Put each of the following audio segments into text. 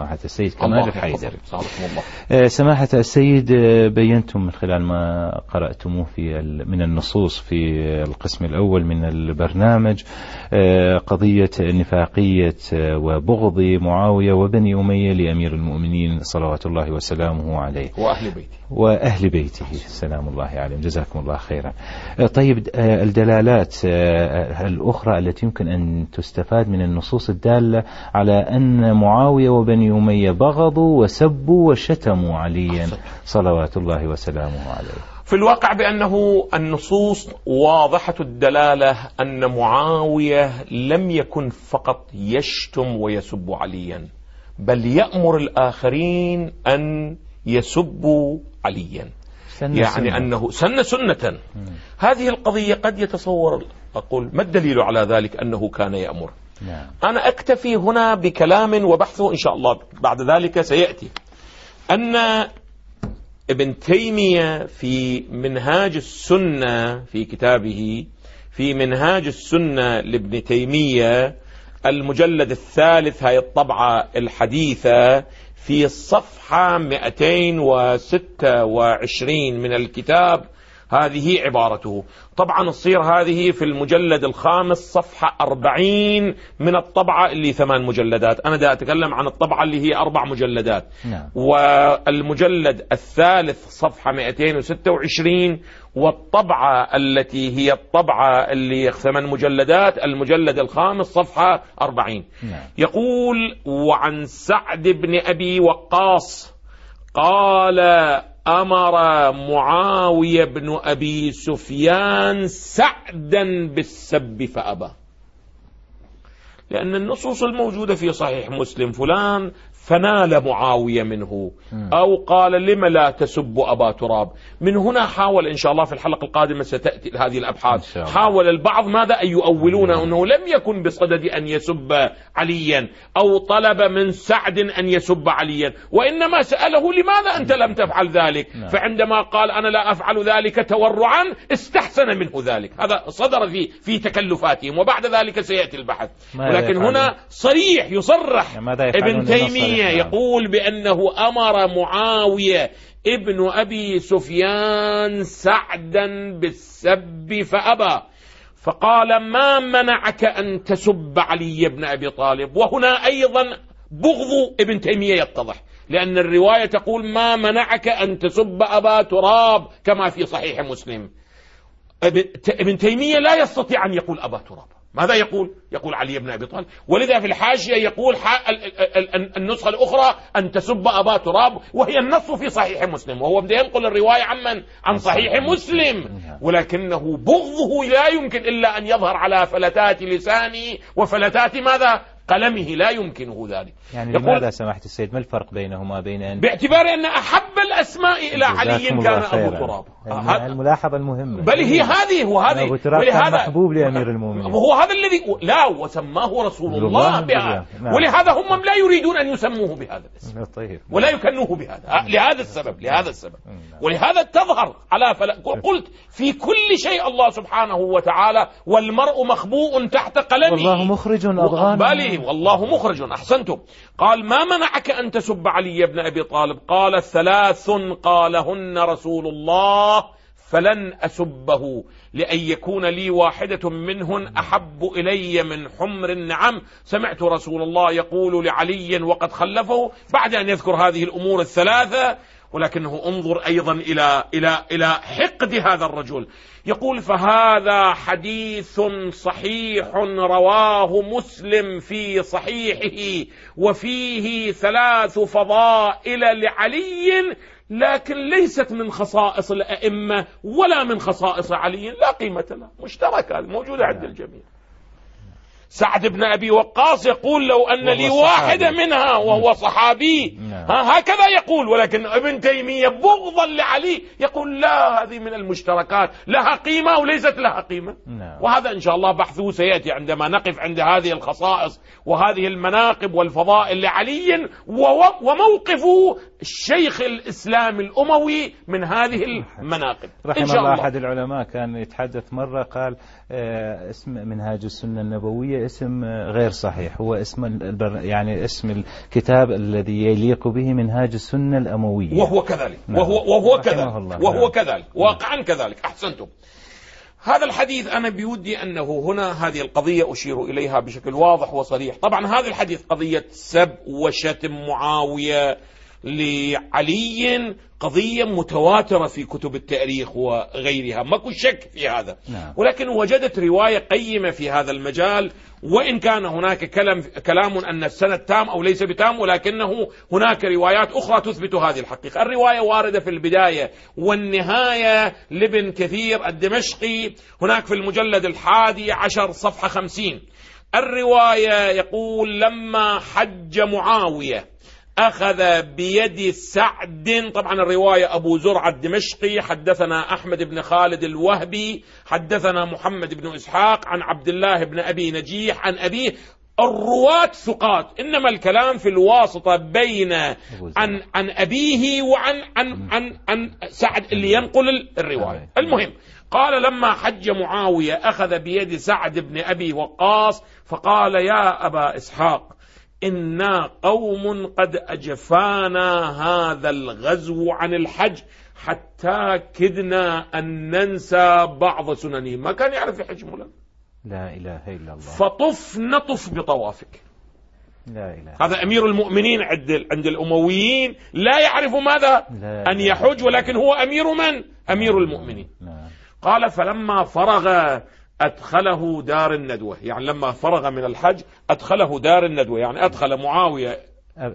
سماحة السيد كمال الحيدري. آه، سماحة السيد آه، بينتم من خلال ما قرأتموه في من النصوص في القسم الأول من البرنامج آه، قضية نفاقية وبغض معاوية وبني أمية لأمير المؤمنين صلوات الله وسلامه عليه. وأهل بيتي وأهل بيته. سلام الله عليهم. جزاكم الله خيرا. طيب الدلالات الأخرى التي يمكن أن تستفاد من النصوص الدالة على أن معاوية وبني أمية بغضوا وسبوا وشتموا عليا. صلوات الله وسلامه عليه. في الواقع بأنه النصوص واضحة الدلالة أن معاوية لم يكن فقط يشتم ويسب عليا بل يأمر الآخرين أن يسبوا عليا. سن يعني سنة. أنه سن سنة. هذه القضية قد يتصور أقول ما الدليل على ذلك؟ أنه كان يأمر. نعم. أنا أكتفي هنا بكلام وبحثه إن شاء الله بعد ذلك سيأتي. أن ابن تيمية في منهاج السنة في كتابه في منهاج السنة لابن تيمية المجلد الثالث هاي الطبعة الحديثة في الصفحة 226 من الكتاب هذه عبارته طبعا تصير هذه في المجلد الخامس صفحة 40 من الطبعة اللي ثمان مجلدات أنا دا أتكلم عن الطبعة اللي هي أربع مجلدات نعم. والمجلد الثالث صفحة 226 والطبعة التي هي الطبعة اللي ثمان مجلدات المجلد الخامس صفحة 40 نعم. يقول وعن سعد بن أبي وقاص قال أمر معاوية بن أبي سفيان سعدا بالسب فأبى. لأن النصوص الموجودة في صحيح مسلم فلان فنال معاوية منه. أو قال لم لا تسب أبا تراب. من هنا حاول إن شاء الله في الحلقة القادمة ستأتي هذه إن الله. حاول البعض ماذا ان يؤولون إنه لم يكن بصدد أن يسب عليا أو طلب من سعد أن يسب عليا. وإنما سأله لماذا أنت لم تفعل ذلك؟ نعم. فعندما قال أنا لا أفعل ذلك تورعا استحسن منه ذلك. هذا صدر في في تكلفاتهم. وبعد ذلك سيأتي البحث. يفعلون؟ هنا صريح يصرح يعني ابن تيمية لنصرف؟ نعم. يقول بأنه أمر معاوية ابن أبي سفيان سعدا بالسب فأبى فقال ما منعك أن تسب علي بن أبي طالب وهنا أيضا بغض ابن تيمية يتضح لأن الرواية تقول ما منعك أن تسب أبا تراب كما في صحيح مسلم ابن تيمية لا يستطيع أن يقول أبا تراب ماذا يقول؟ يقول علي بن أبي طالب، ولذا في الحاشية يقول ح- ال- ال- ال- النسخة الأخرى أن تسب أبا تراب وهي النص في صحيح مسلم وهو بده ينقل الرواية عمن؟ عن صحيح مسلم ولكنه بغضه لا يمكن إلا أن يظهر على فلتات لسانه وفلتات ماذا؟ قلمه لا يمكنه ذلك. يعني يقول لماذا سماحة السيد ما الفرق بينهما بين أن باعتبار أن أحب الأسماء إلى علي كان خيراً. تراب. هذا- الملاحظة المهمة بل هي هذه هو هذه أبو تراب كان محبوب لأمير المؤمنين. وهو هذا الذي لا وسماه رسول الله الله بها نعم. ولهذا هم لا يريدون أن يسموه بهذا الاسم طيب ولا يكنوه بهذا لهذا السبب لهذا السبب نعم. ولهذا تظهر على فلا قلت في كل شيء الله سبحانه وتعالى والمرء مخبوء تحت قلمه والله مخرج أضغان والله مخرج أحسنتم. قال ما منعك أن تسب علي بن أبي طالب؟ قال ثلاث قالهن رسول الله فلن أسبه. لأن يكون لي واحدة منهن أحب إلي من حمر النعم. سمعت رسول الله يقول لعلي وقد خلفه. بعد أن يذكر هذه الأمور الثلاثة ولكنه انظر أيضا إلى إلى إلى حقد هذا الرجل. يقول فهذا حديث صحيح رواه مسلم في صحيحه وفيه ثلاث فضائل لعلي لكن ليست من خصائص الأئمة ولا من خصائص علي لا قيمة لها مشتركة موجوده عند الجميع. سعد بن أبي وقاص يقول لو أن وهو لي. واحدة منها وهو صحابي نعم. ها هكذا يقول ولكن ابن تيمية بغضا لعلي يقول لا هذه من المشتركات لها قيمة وليست لها قيمة نعم. وهذا إن شاء الله بحثه سيأتي عندما نقف عند هذه الخصائص وهذه المناقب والفضائل لعلي وو- وموقف الشيخ الإسلام الأموي من هذه المناقب. رحم إن شاء الله الله. أحد العلماء كان يتحدث مرة قال آه، اسم منهاج السنة النبوية اسم آه، غير صحيح. هو اسم يعني اسم الكتاب الذي يليق به منهاج السنة الأموية. وهو كذلك. نعم. وهو وهو كذلك. الله. وهو نعم. كذلك. واقعا كذلك. أحسنتم. هذا الحديث أنا بودي أنه هنا هذه القضية أشير إليها بشكل واضح وصريح. طبعا هذا الحديث قضية سب وشتم معاوية لعلي قضية متواترة في كتب التاريخ وغيرها ماكو شك في هذا نعم. ولكن وجدت رواية قيمة في هذا المجال وإن كان هناك كلام كلام أن السند تام أو ليس بتام ولكنه هناك روايات أخرى تثبت هذه الحقيقة، الرواية واردة في البداية والنهاية لابن كثير الدمشقي هناك في المجلد الحادي عشر صفحة خمسين. الرواية يقول لما حج معاوية أخذ بيد سعد. طبعا الرواية أبو زرعة الدمشقي. حدثنا أحمد بن خالد الوهبي. حدثنا محمد بن إسحاق عن عبد الله بن أبي نجيح عن أبيه. الرواة ثقات. إنما الكلام في الواسطة بين. عن عن أبيه وعن عن عن, عن سعد اللي ينقل الرواية. المهم قال لما حج معاوية أخذ بيد سعد بن أبي وقاص فقال يا أبا إسحاق إنا قوم قد أجفانا هذا الغزو عن الحج حتى كدنا أن ننسى بعض سننه. ما كان يعرف يحج مولانا. لا إله إلا الله. فطف نطف بطوافك. لا إله. هذا أمير المؤمنين عند عند الأمويين. لا يعرف ماذا لا أن يحج ولكن هو أمير من؟ أمير المؤمنين. نعم. قال فلما فرغ أدخله دار الندوة. يعني لما فرغ من الحج أدخله دار الندوة. يعني أدخل معاوية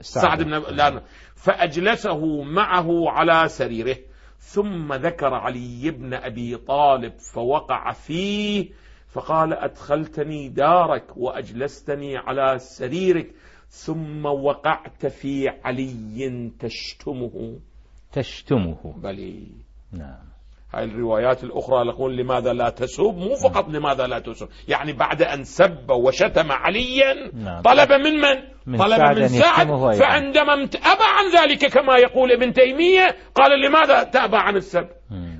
سعد. بن لا فأجلسه معه على سريره. ثم ذكر علي بن أبي طالب فوقع فيه فقال أدخلتني دارك وأجلستني على سريرك. ثم وقعت في علي تشتمه. تشتمه. بلي. نعم. الروايات الأخرى يقول لماذا لا تسب مو فقط لماذا لا تسب يعني بعد أن سب وشتم عليا نعم. طلب من من؟ من طلب سعد من سعد. فعندما أبى عن ذلك كما يقول ابن تيمية قال لماذا تأبى عن السب.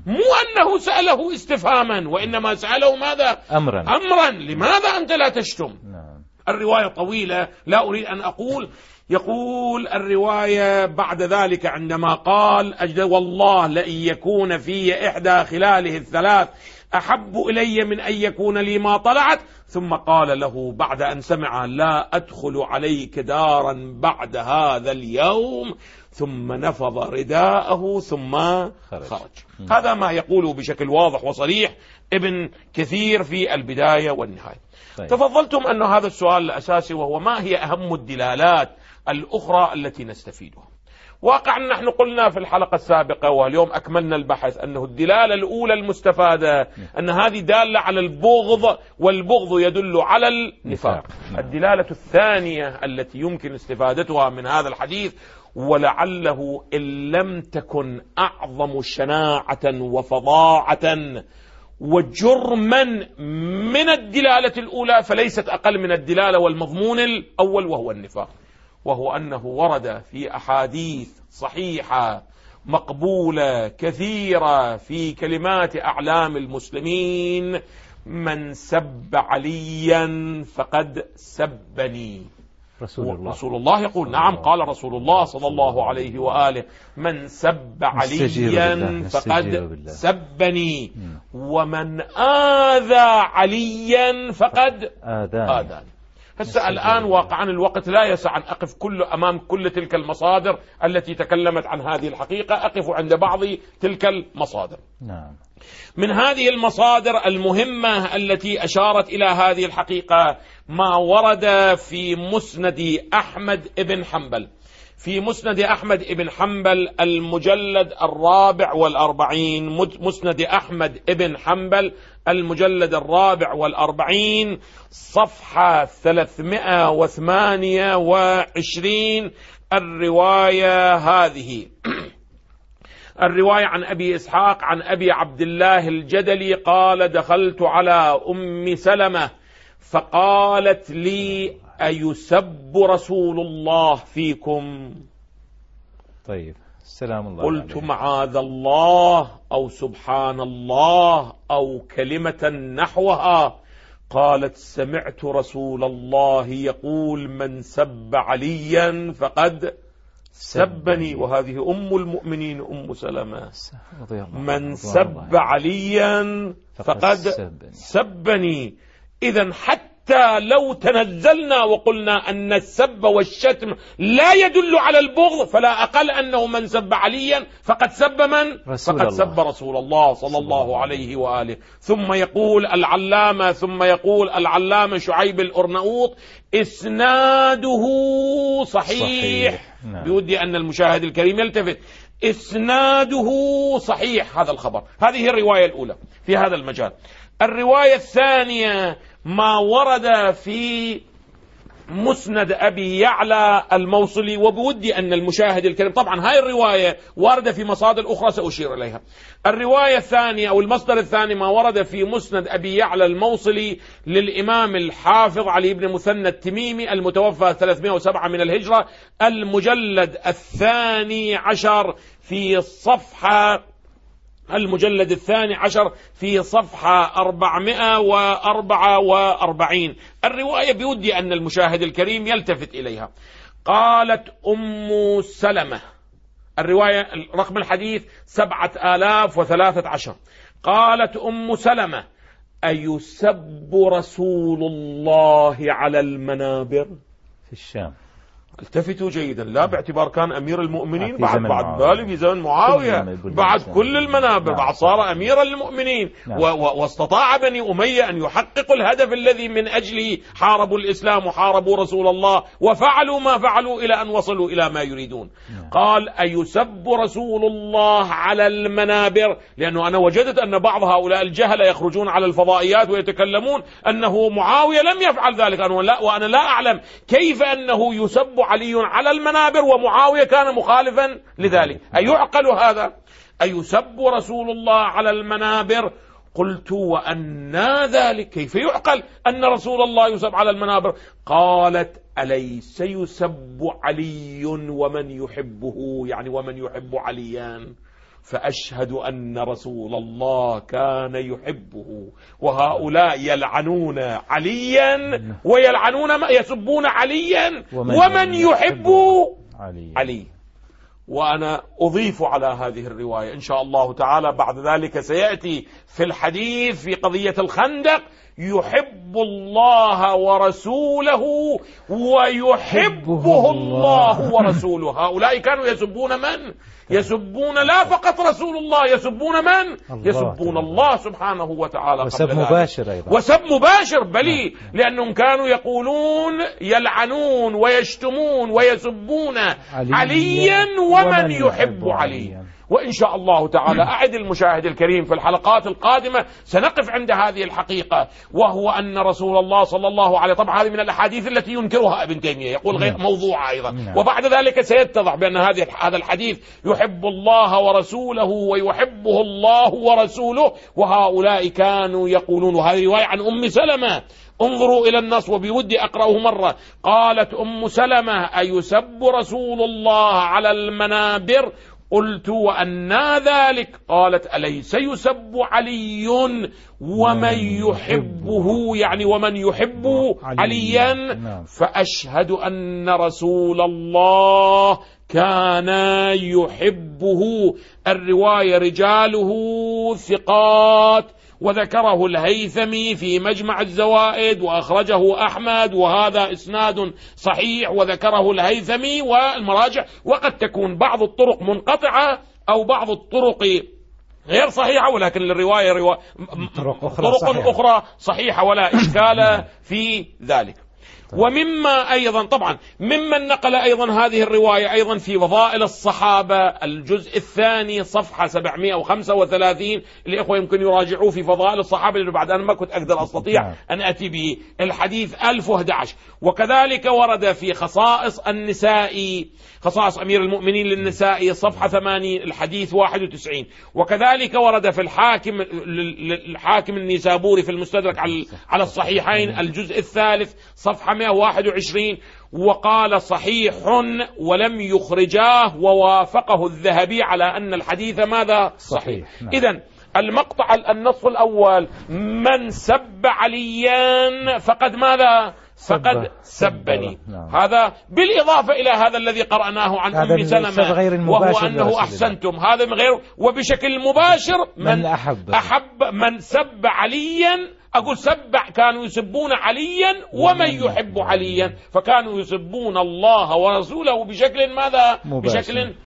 مو أنه سأله استفهاما وإنما سأله ماذا؟ أمرا. أمرا. لماذا أنت لا تشتم؟ نعم. الرواية طويلة لا أريد أن أقول يقول الرواية بعد ذلك عندما قال أجل والله لئن يكون في إحدى خلاله الثلاث أحب إلي من أن يكون لي ما طلعت. ثم قال له بعد أن سمع لا أدخل عليك دارا بعد هذا اليوم. ثم نفض رداءه ثم خرج. خرج. هذا ما يقوله بشكل واضح وصريح ابن كثير في البداية والنهاية. طيب. تفضلتم أن هذا السؤال الأساسي وهو ما هي أهم الدلالات الأخرى التي نستفيدها. واقعا نحن قلنا في الحلقة السابقة واليوم أكملنا البحث أنه الدلالة الأولى المستفادة أن هذه دالة على البغض والبغض يدل على النفاق. نعم. الدلالة الثانية التي يمكن استفادتها من هذا الحديث ولعله إن لم تكن أعظم شناعة وفظاعة وجرما من الدلالة الأولى فليست أقل من الدلالة والمضمون الأول وهو النفاق. وهو أنه ورد في أحاديث صحيحة مقبولة كثيرة في كلمات أعلام المسلمين من سب عليا فقد سبني. رسول الله. رسول الله يقول نعم قال رسول الله صلى الله عليه وآله من سب عليا فقد. سبني. ومن آذى عليا فقد آذان آذاني. هسه الآن واقعا الوقت لا يسع أن أقف كل أمام كل تلك المصادر التي تكلمت عن هذه الحقيقة. أقف عند بعض تلك المصادر. نعم. من هذه المصادر المهمة التي أشارت إلى هذه الحقيقة ما ورد في مسند أحمد بن حنبل. في مسند أحمد بن حنبل المجلد الرابع والأربعين مسند أحمد بن حنبل المجلد الرابع والأربعين صفحة 328 الرواية هذه. الرواية عن أبي إسحاق عن أبي عبد الله الجدلي قال دخلت على أم سلمة فقالت لي أيسب رسول الله فيكم؟ طيب. السلام الله قلت عليه. معاذ الله أو سبحان الله أو كلمة نحوها قالت سمعت رسول الله يقول من سب عليا فقد سبني وهذه أم المؤمنين أم سلمة من سب. عليا فقد. سبني إذا حتى لو تنزلنا وقلنا أن السب والشتم لا يدل على البغض فلا أقل أنه من سب عليا فقد سب من؟ رسول فقد الله. سب رسول الله صلى الله عليه وآله ثم يقول العلامة ثم يقول العلامة شعيب الأرنؤوط إسناده صحيح, صحيح. نعم. بودي أن المشاهد الكريم يلتفت إسناده صحيح هذا الخبر هذه الرواية الأولى في هذا المجال الرواية الثانية ما ورد في مسند أبي يعلى الموصلي وبودي أن المشاهد الكريم طبعا هاي الرواية واردة في مصادر أخرى سأشير إليها. الرواية الثانية أو المصدر الثاني ما ورد في مسند أبي يعلى الموصلي للإمام الحافظ علي بن مثنى التميمي المتوفى 307 من الهجرة المجلد الثاني عشر في الصفحة المجلد الثاني عشر في صفحة 444 الرواية بودي أن المشاهد الكريم يلتفت إليها. قالت أم سلمة. الرواية رقم الحديث سبعة آلاف وثلاثة عشر. قالت أم سلمة أيسب رسول الله على المنابر؟ في الشام. التفتوا جيدا لا باعتبار كان أمير المؤمنين بعد بعد معاوية. بالي في زمن البلدان بعد كانوا- كل المنابر نعم. بعد صار اميرا للمؤمنين نعم. واستطاع بني أمية أن يحققوا الهدف الذي من أجله حاربوا الإسلام وحاربوا رسول الله وفعلوا ما فعلوا إلى أن وصلوا إلى ما يريدون نعم. قال أيسب رسول الله على المنابر لأنه أنا وجدت أن بعض هؤلاء الجهله يخرجون على الفضائيات ويتكلمون أنه معاوية لم يفعل ذلك أنا لا وأنا لا أعلم كيف أنه يسب علي على المنابر ومعاوية كان مخالفا لذلك. أيعقل هذا؟ أيسب رسول الله على المنابر؟ قلت وأنى ذلك كيف يعقل أن رسول الله يسب على المنابر؟ قالت أليس يسب علي ومن يحبه؟ يعني ومن يحب عليا. فأشهد أن رسول الله كان يحبه وهؤلاء يلعنون عليا ويلعنون ما يسبون عليا ومن يحب علي. علي. وأنا أضيف على هذه الرواية إن شاء الله تعالى بعد ذلك سيأتي في الحديث في قضية الخندق يحب الله ورسوله ويحبه الله ورسوله هؤلاء كانوا يسبون من؟ يسبون لا فقط رسول الله يسبون من؟ الله يسبون. الله سبحانه وتعالى وسب. مباشر أيضا وسب مباشر بلي لأنهم كانوا يقولون يلعنون ويشتمون ويسبون علياً ومن يحب علي علياً. وإن شاء الله تعالى أعد المشاهد الكريم في الحلقات القادمة. سنقف عند هذه الحقيقة وهو أن رسول الله صلى الله عليه طبعا هذه من الأحاديث التي ينكرها ابن تيمية يقول غير نعم. موضوعة أيضا. نعم. وبعد ذلك سيتضح بأن هذه هذا الحديث يحب الله ورسوله ويحبه الله ورسوله وهؤلاء كانوا يقولون وهذه رواية عن أم سلمة. انظروا إلى النص وبودي أقرأه مرة. قالت أم سلمة أيسب رسول الله على المنابر؟ قلت وأنى ذلك قالت أليس يسب علي ومن يحبه؟ يعني ومن يحب عليا. نعم. فأشهد أن رسول الله كان يحبه. الرواية رجاله ثقات وذكره الهيثمي في مجمع الزوائد وأخرجه أحمد وهذا إسناد صحيح وذكره الهيثمي والمراجع. وقد تكون بعض الطرق منقطعة أو بعض الطرق غير صحيحة ولكن الرواية روا... طرق أخرى طرق صحيحة. أخرى صحيحة ولا إشكال في ذلك. ومما أيضا طبعا ممن نقل أيضا هذه الرواية أيضا في فضائل الصحابة. الجزء الثاني صفحة 735 الإخوة يمكن يراجعوه في فضائل الصحابة لأنه بعد أن ما كنت أقدر أستطيع نعم. أن أتي به. الحديث 1011 وكذلك ورد في خصائص النساء خصائص أمير المؤمنين للنساء صفحة 80 الحديث 91 وكذلك ورد في الحاكم الحاكم النيسابوري في المستدرك على على الصحيحين الجزء الثالث صفحة 121 وقال صحيح ولم يخرجاه ووافقه الذهبي على أن الحديث ماذا؟ صحيح, صحيح. نعم. إذا المقطع النص الأول من سب عليا فقد ماذا؟ فقد سبني. نعم. هذا بالإضافة إلى هذا الذي قرأناه عن أم سلمة وهو أنه أحسنتم. هذا من غير وبشكل مباشر من, من أحب. أحب من سب عليا أقول سب كانوا يسبون عليا ومن يحب عليا. فكانوا يسبون الله ورسوله بشكل ماذا؟ بشكل